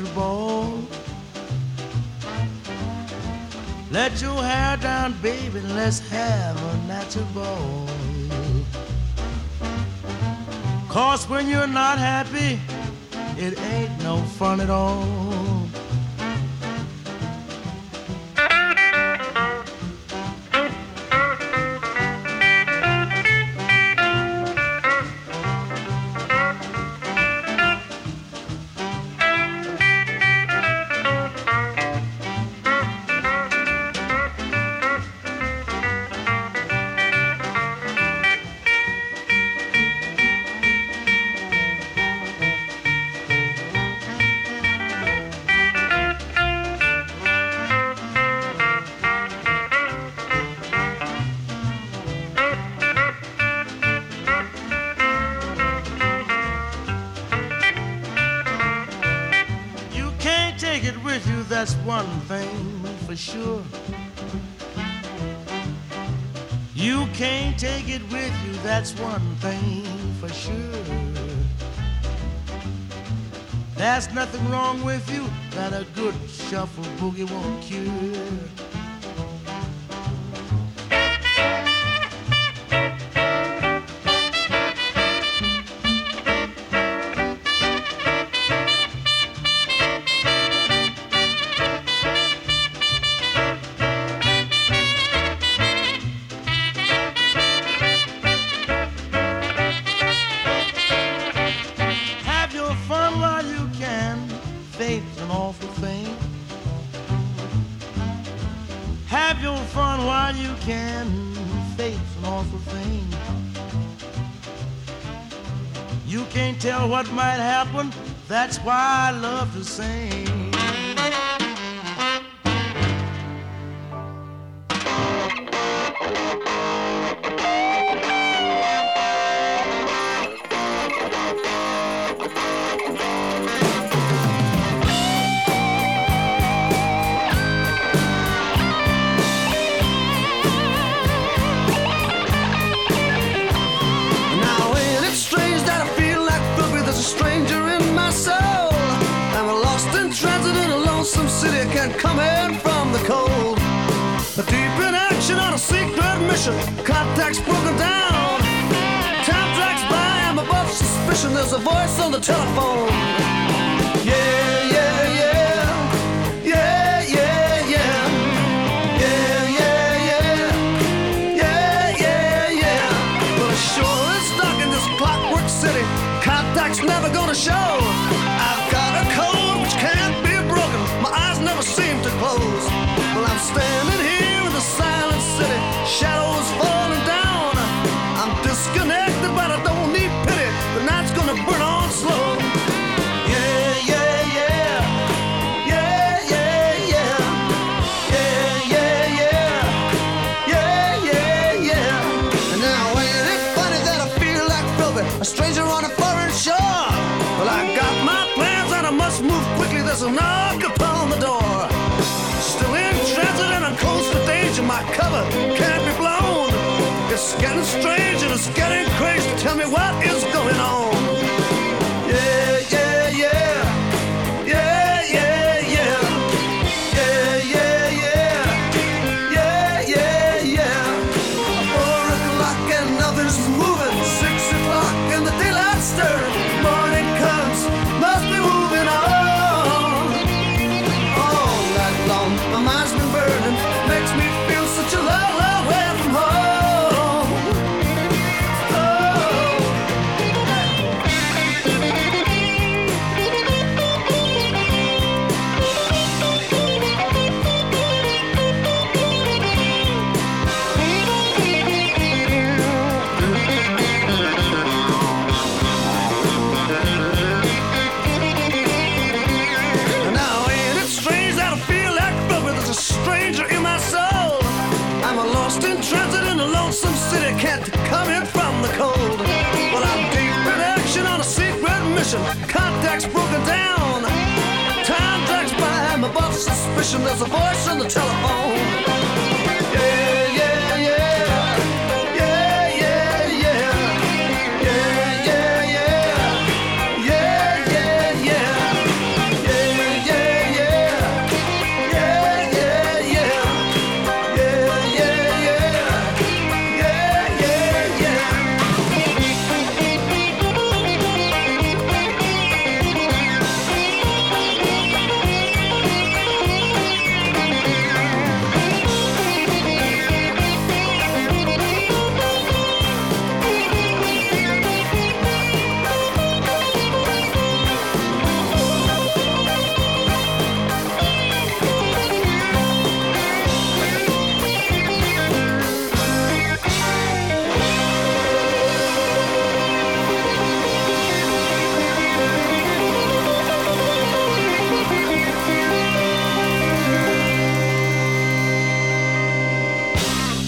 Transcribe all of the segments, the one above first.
ball. Let your hair down, baby, let's have a natural ball. Cause when you're not happy, it ain't no fun at all. That's one thing for sure. There's nothing wrong with you that a good shuffle boogie won't cure. That's why I love to sing. the telephone oh. tell me what is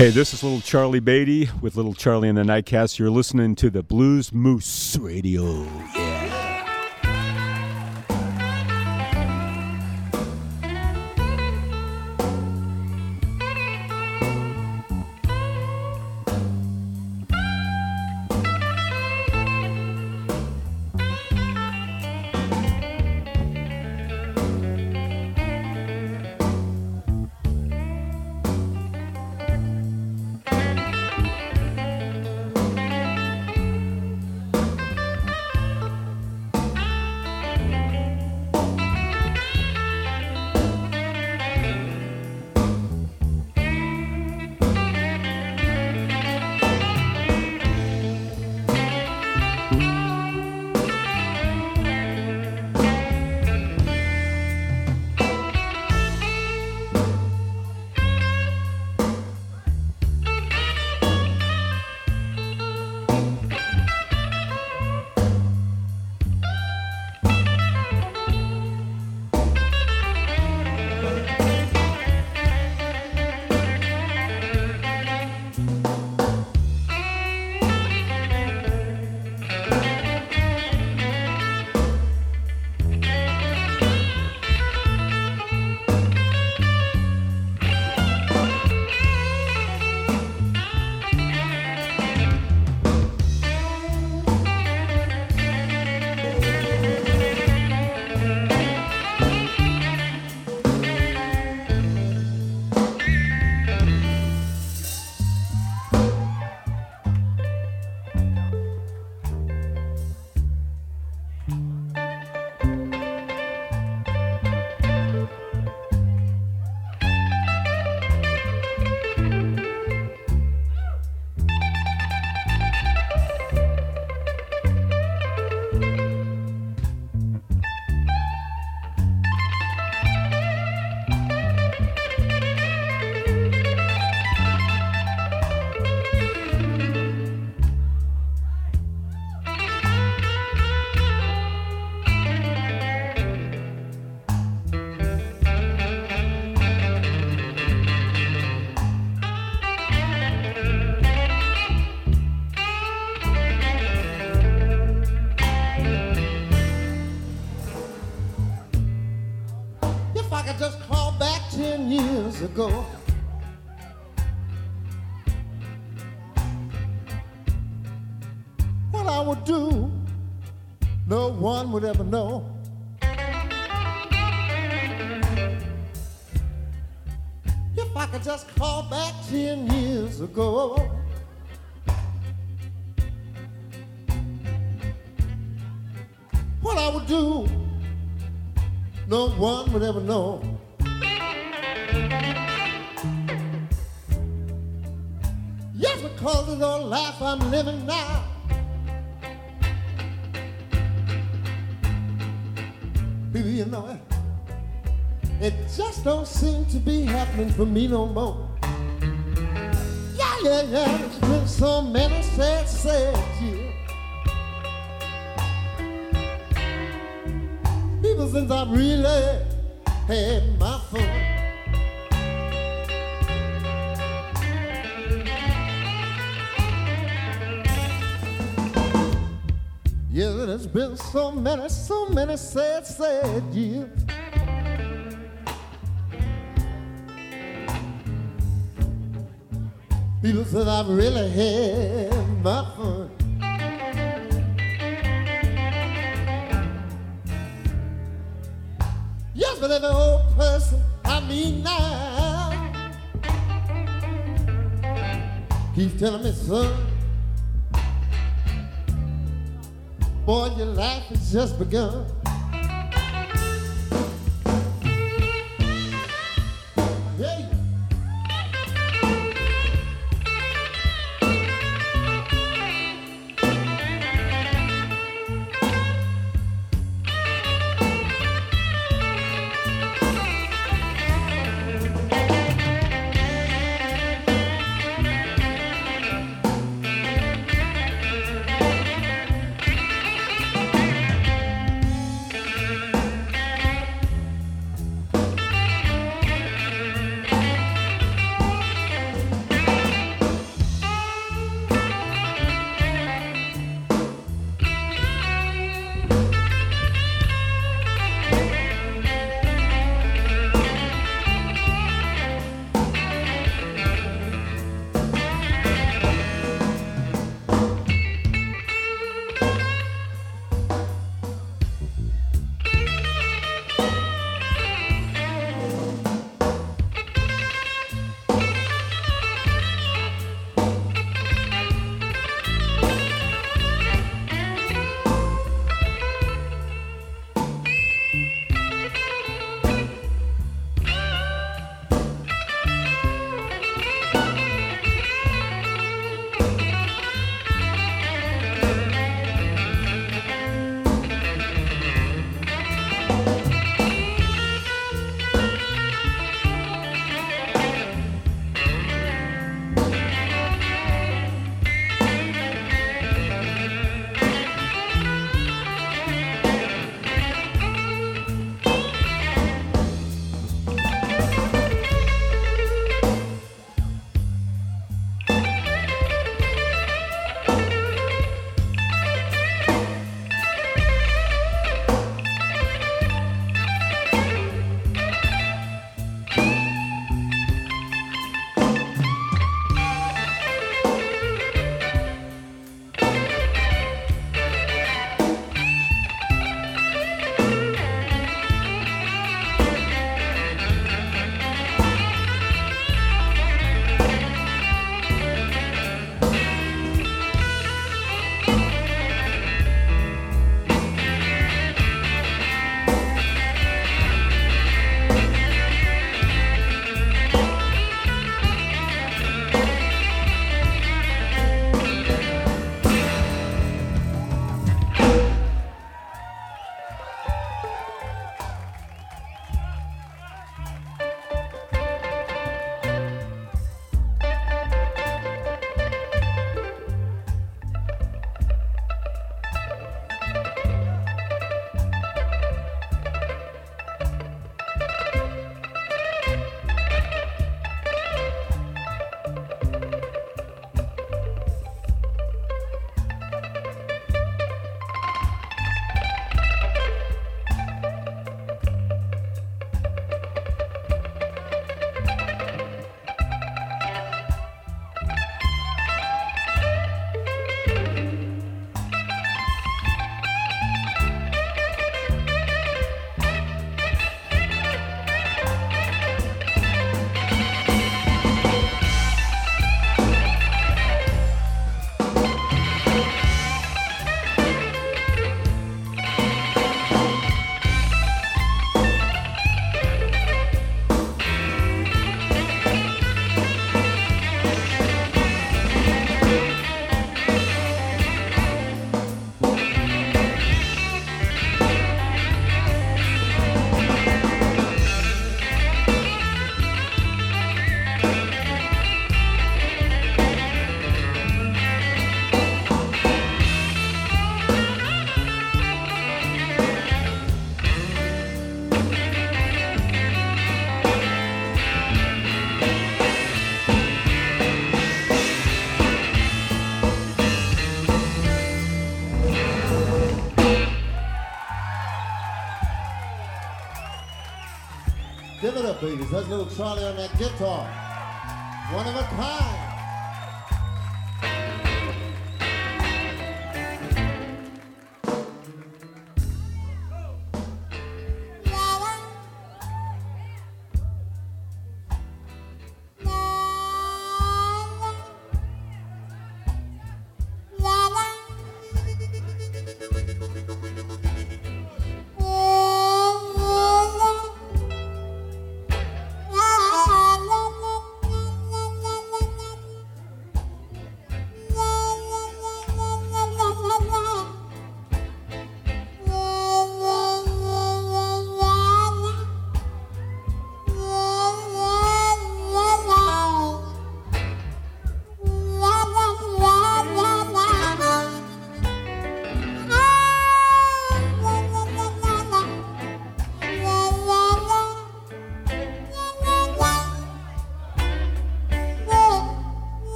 Hey, this is Little Charlie Baty with Little Charlie and the Nightcats. You're listening to the Blues Moose Radio. ago. Happening for me no more. Yeah, yeah, yeah. It's been so many sad, sad years. People since I really had my fun. Yeah, there's been so many, so many sad, sad years. People said I've really had my fun. Yes, but every old person I meet now keeps telling me, son, boy, your life has just begun. Babies. That's little Charlie on that guitar. One of a kind.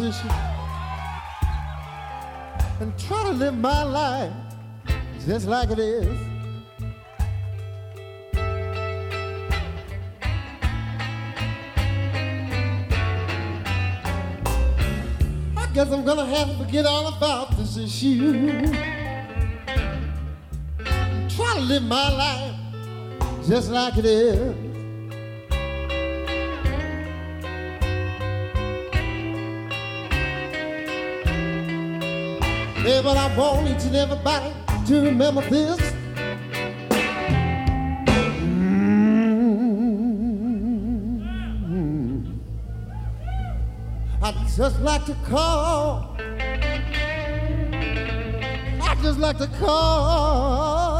Issue and try to live my life just like it is. I guess I'm gonna have to forget all about this issue. Try to live my life just like it is. Yeah, but I want each and everybody to remember this. Mm-hmm. I'd just like to call. I'd just like to call.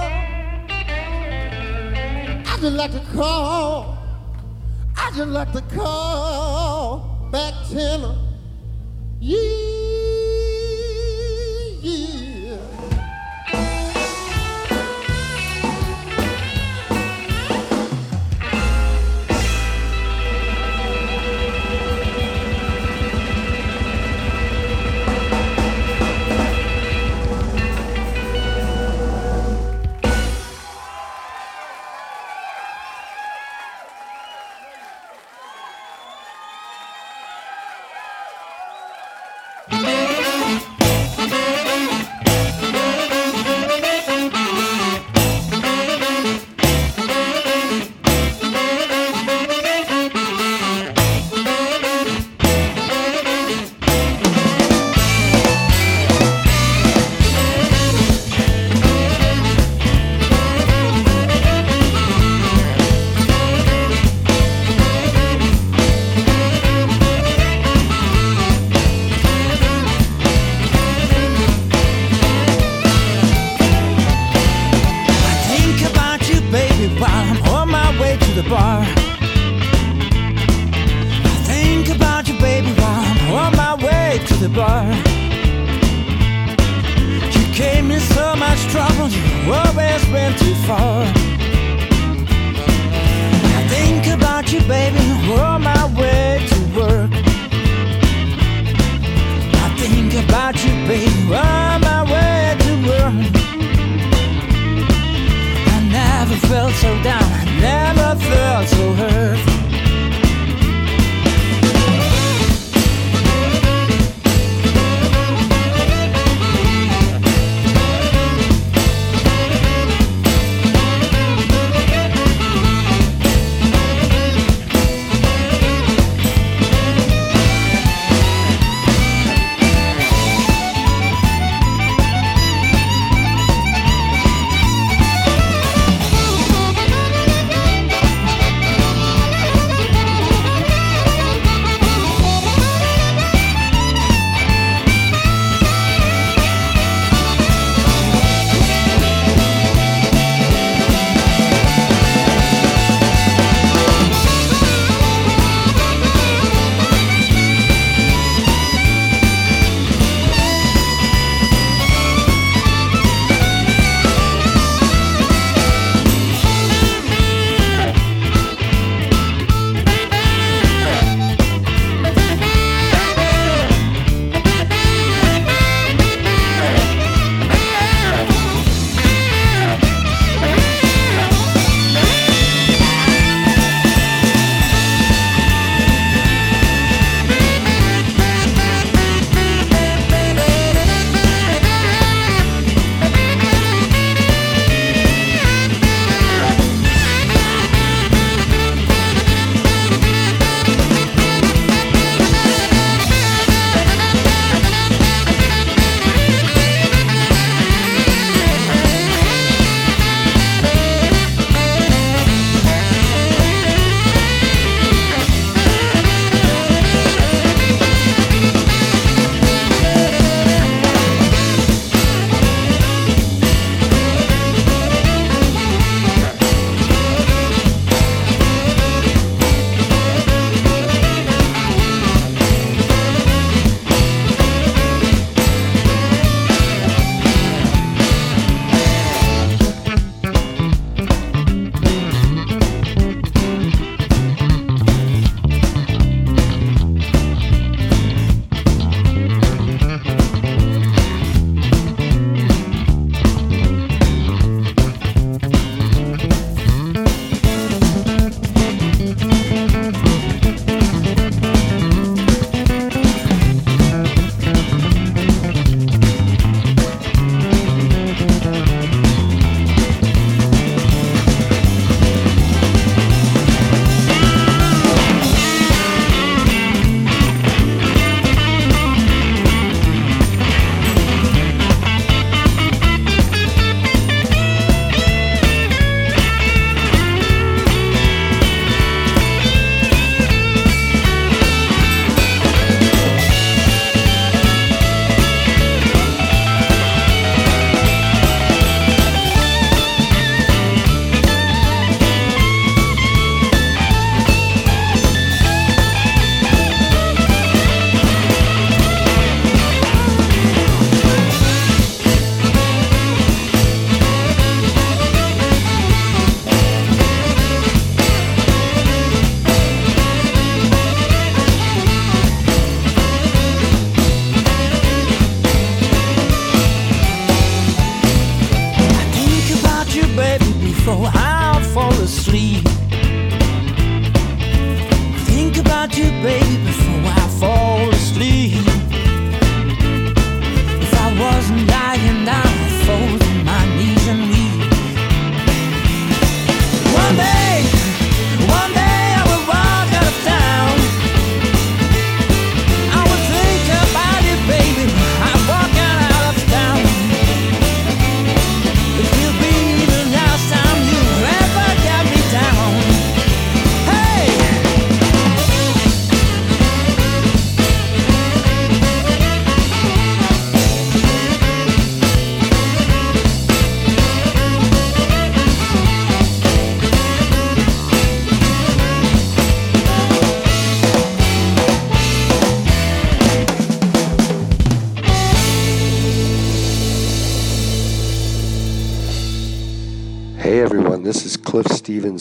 I'd just like to call. I'd just like to call back ten years. think about you, baby, while I'm on my way to the bar. You gave me so much trouble, you always went too far. I think about you, baby, on my way to work. I think about you, baby, on my way to work. I never felt so down, I never felt so hurt.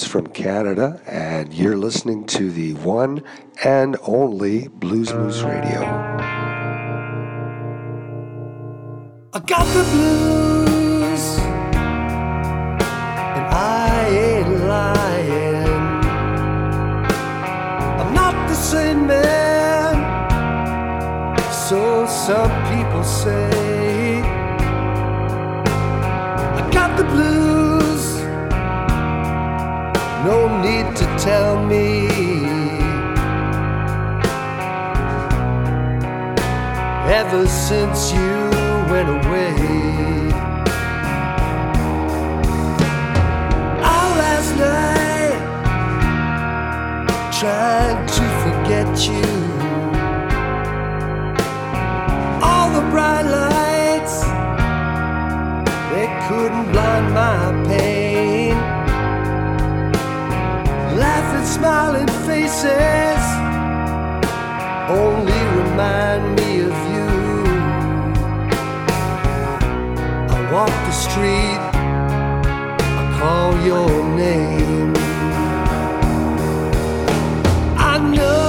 From Canada, and you're listening to the one and only Blues Moose Radio. tell me. Ever since you went away all last night trying to forget you. All the bright lights they couldn't blind my smiling faces only remind me of you. I walk the street, I call your name. I know.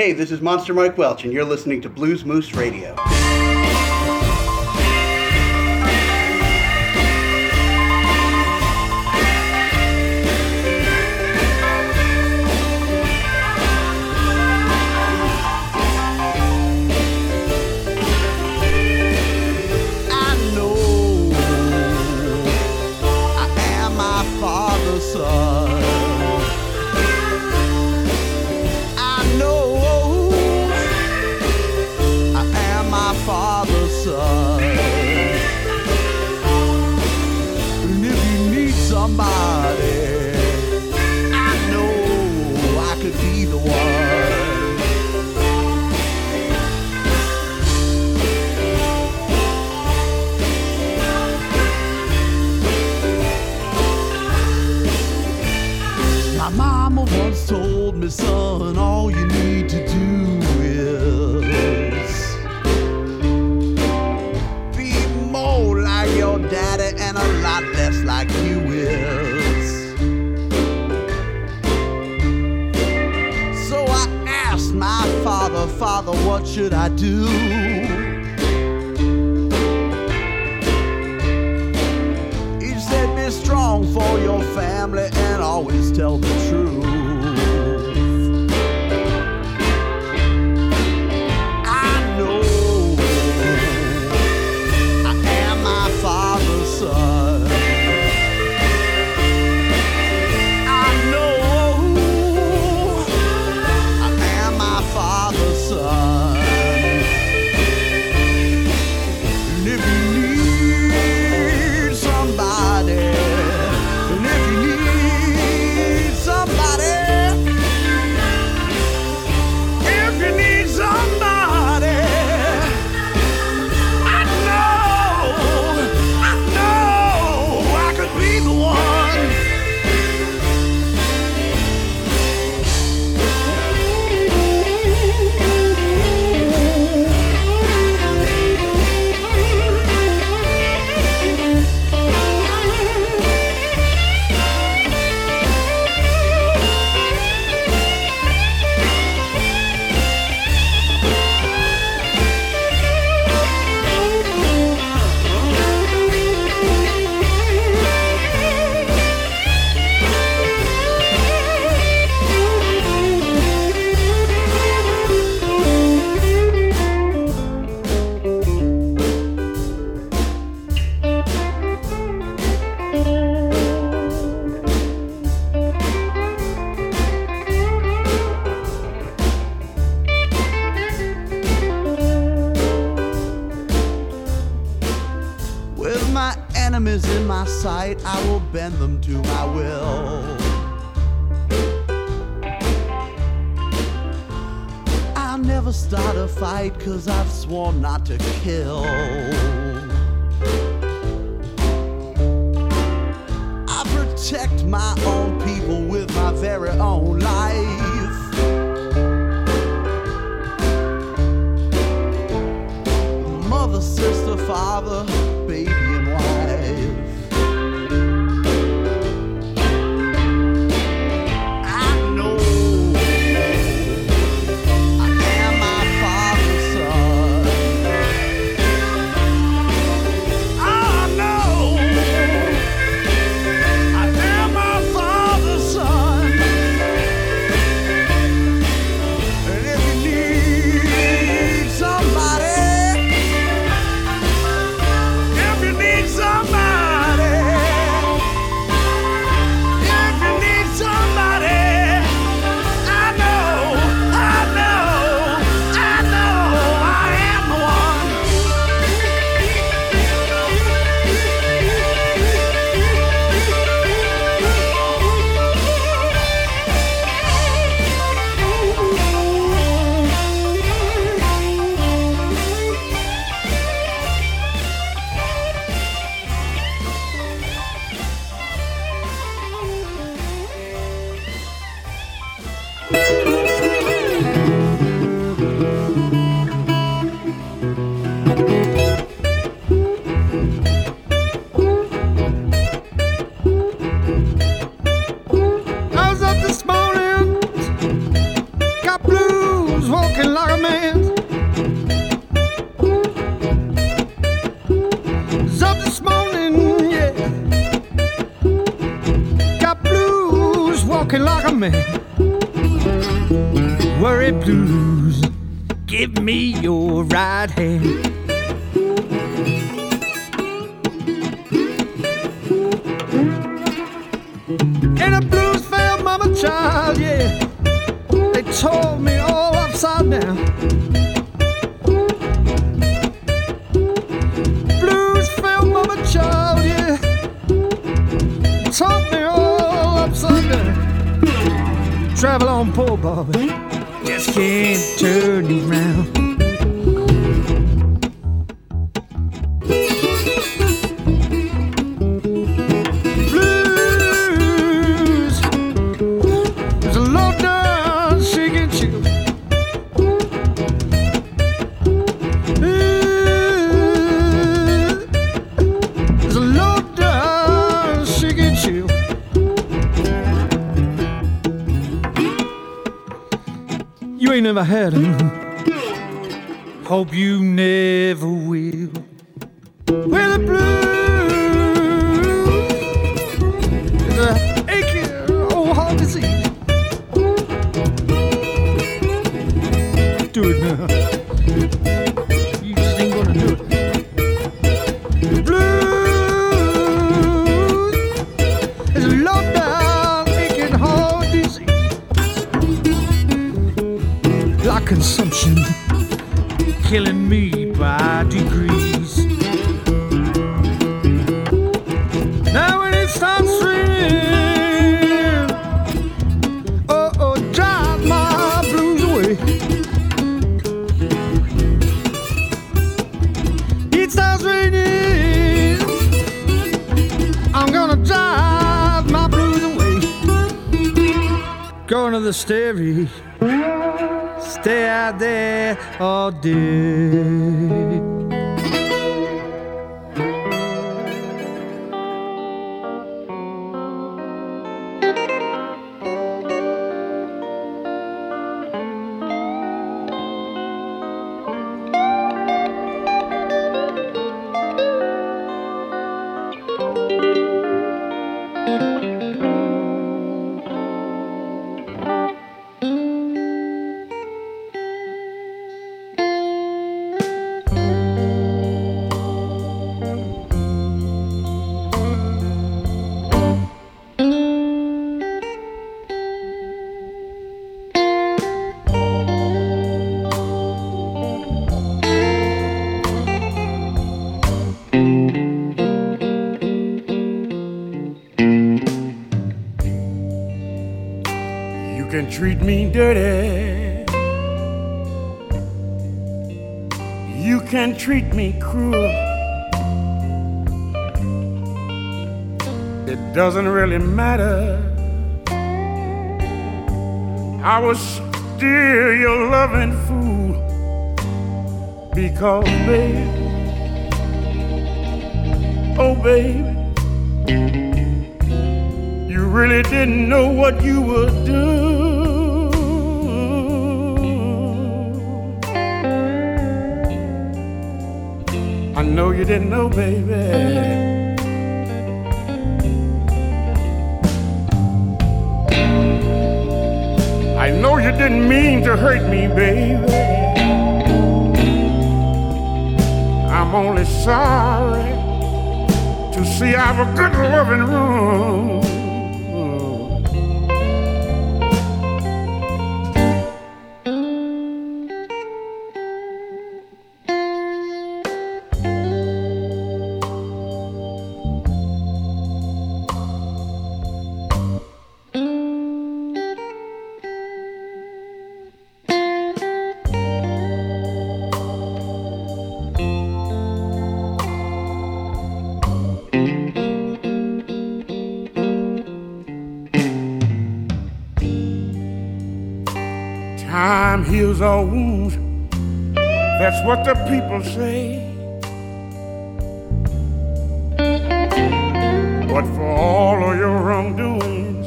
Hey, this is Monster Mike Welch, and you're listening to Blues Moose Radio. what should I do? He said, Be strong for your family and always tell the Ain't never had him. Hope you never will. Well, the blues consumption, killing me by degrees. Now when it starts raining, oh oh, drive my blues away. It starts raining, I'm gonna drive my blues away. Going to the stereo, Oh, there all Can treat me dirty. You can treat me cruel. It doesn't really matter. I was still your loving fool. Because, baby, oh, baby. You really didn't know what you were doing. Know you didn't know, baby. I know you didn't mean to hurt me, baby. I'm only sorry to see I have a good loving room. That's what the people say. But for all of your wrongdoings,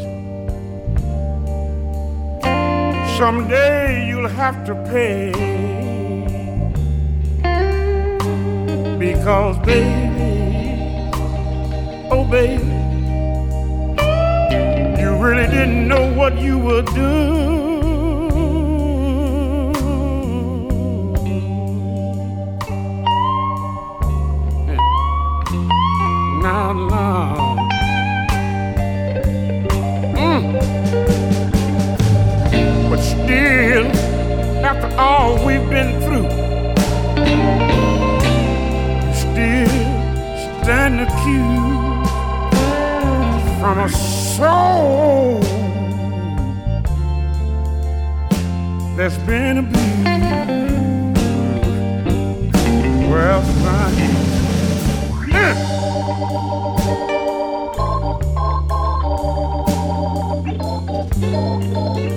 someday you'll have to pay. Because, baby, oh, baby, you really didn't know what you were doing. Now, Lord. Mm. But still, after all we've been through, still stand accused from a soul that's been abused. Well, fine. Música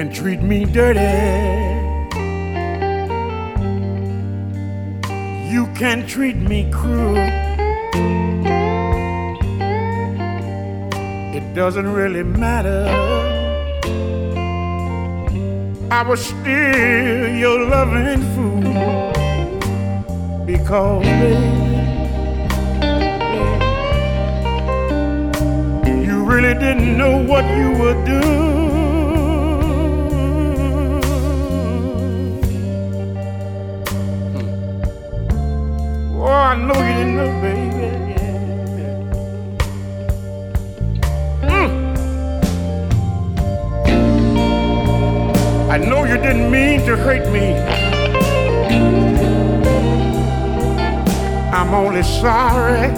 can treat me dirty. You can treat me cruel. It doesn't really matter. I was still your loving fool because baby, you really didn't know what you were doing. hurt me. I'm only sorry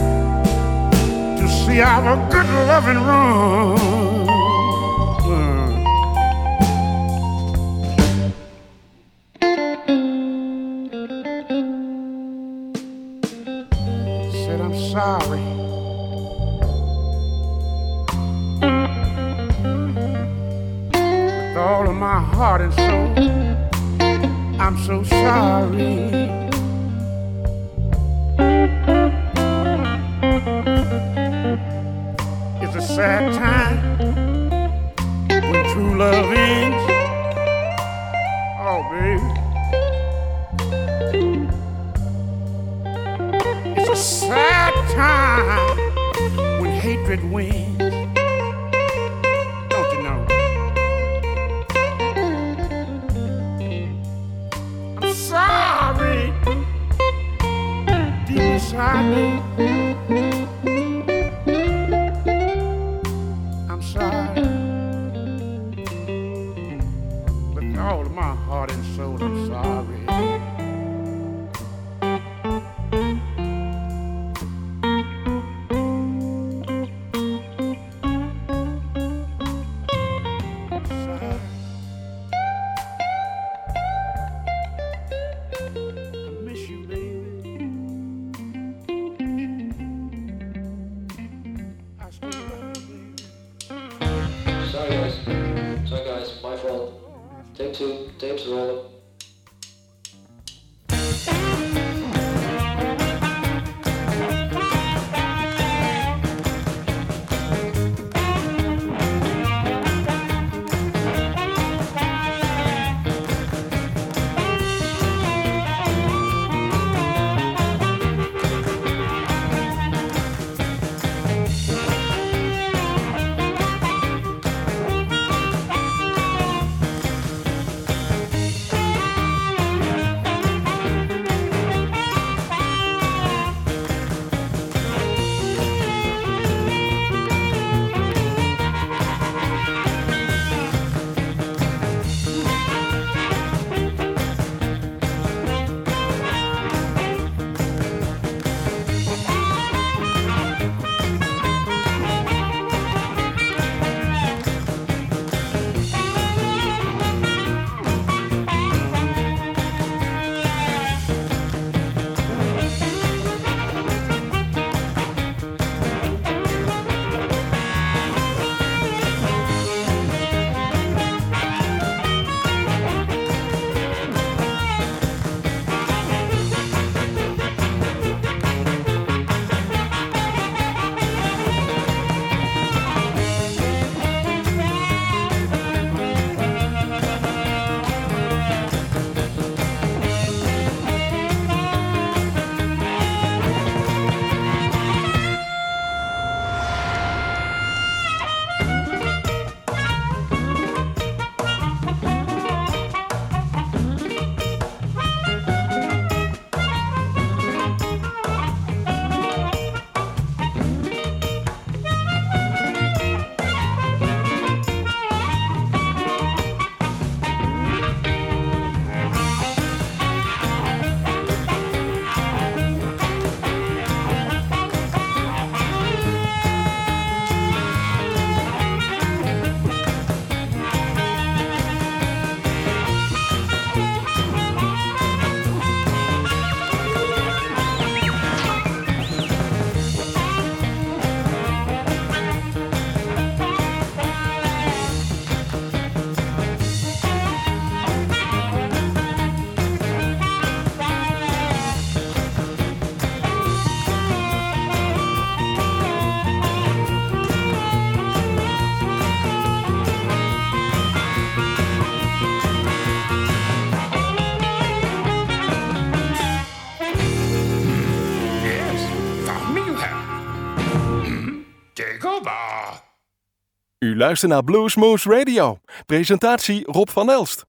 to see I'm a good loving wrong. U luistert naar Bluesmoose Radio. Presentatie Rob van Elst.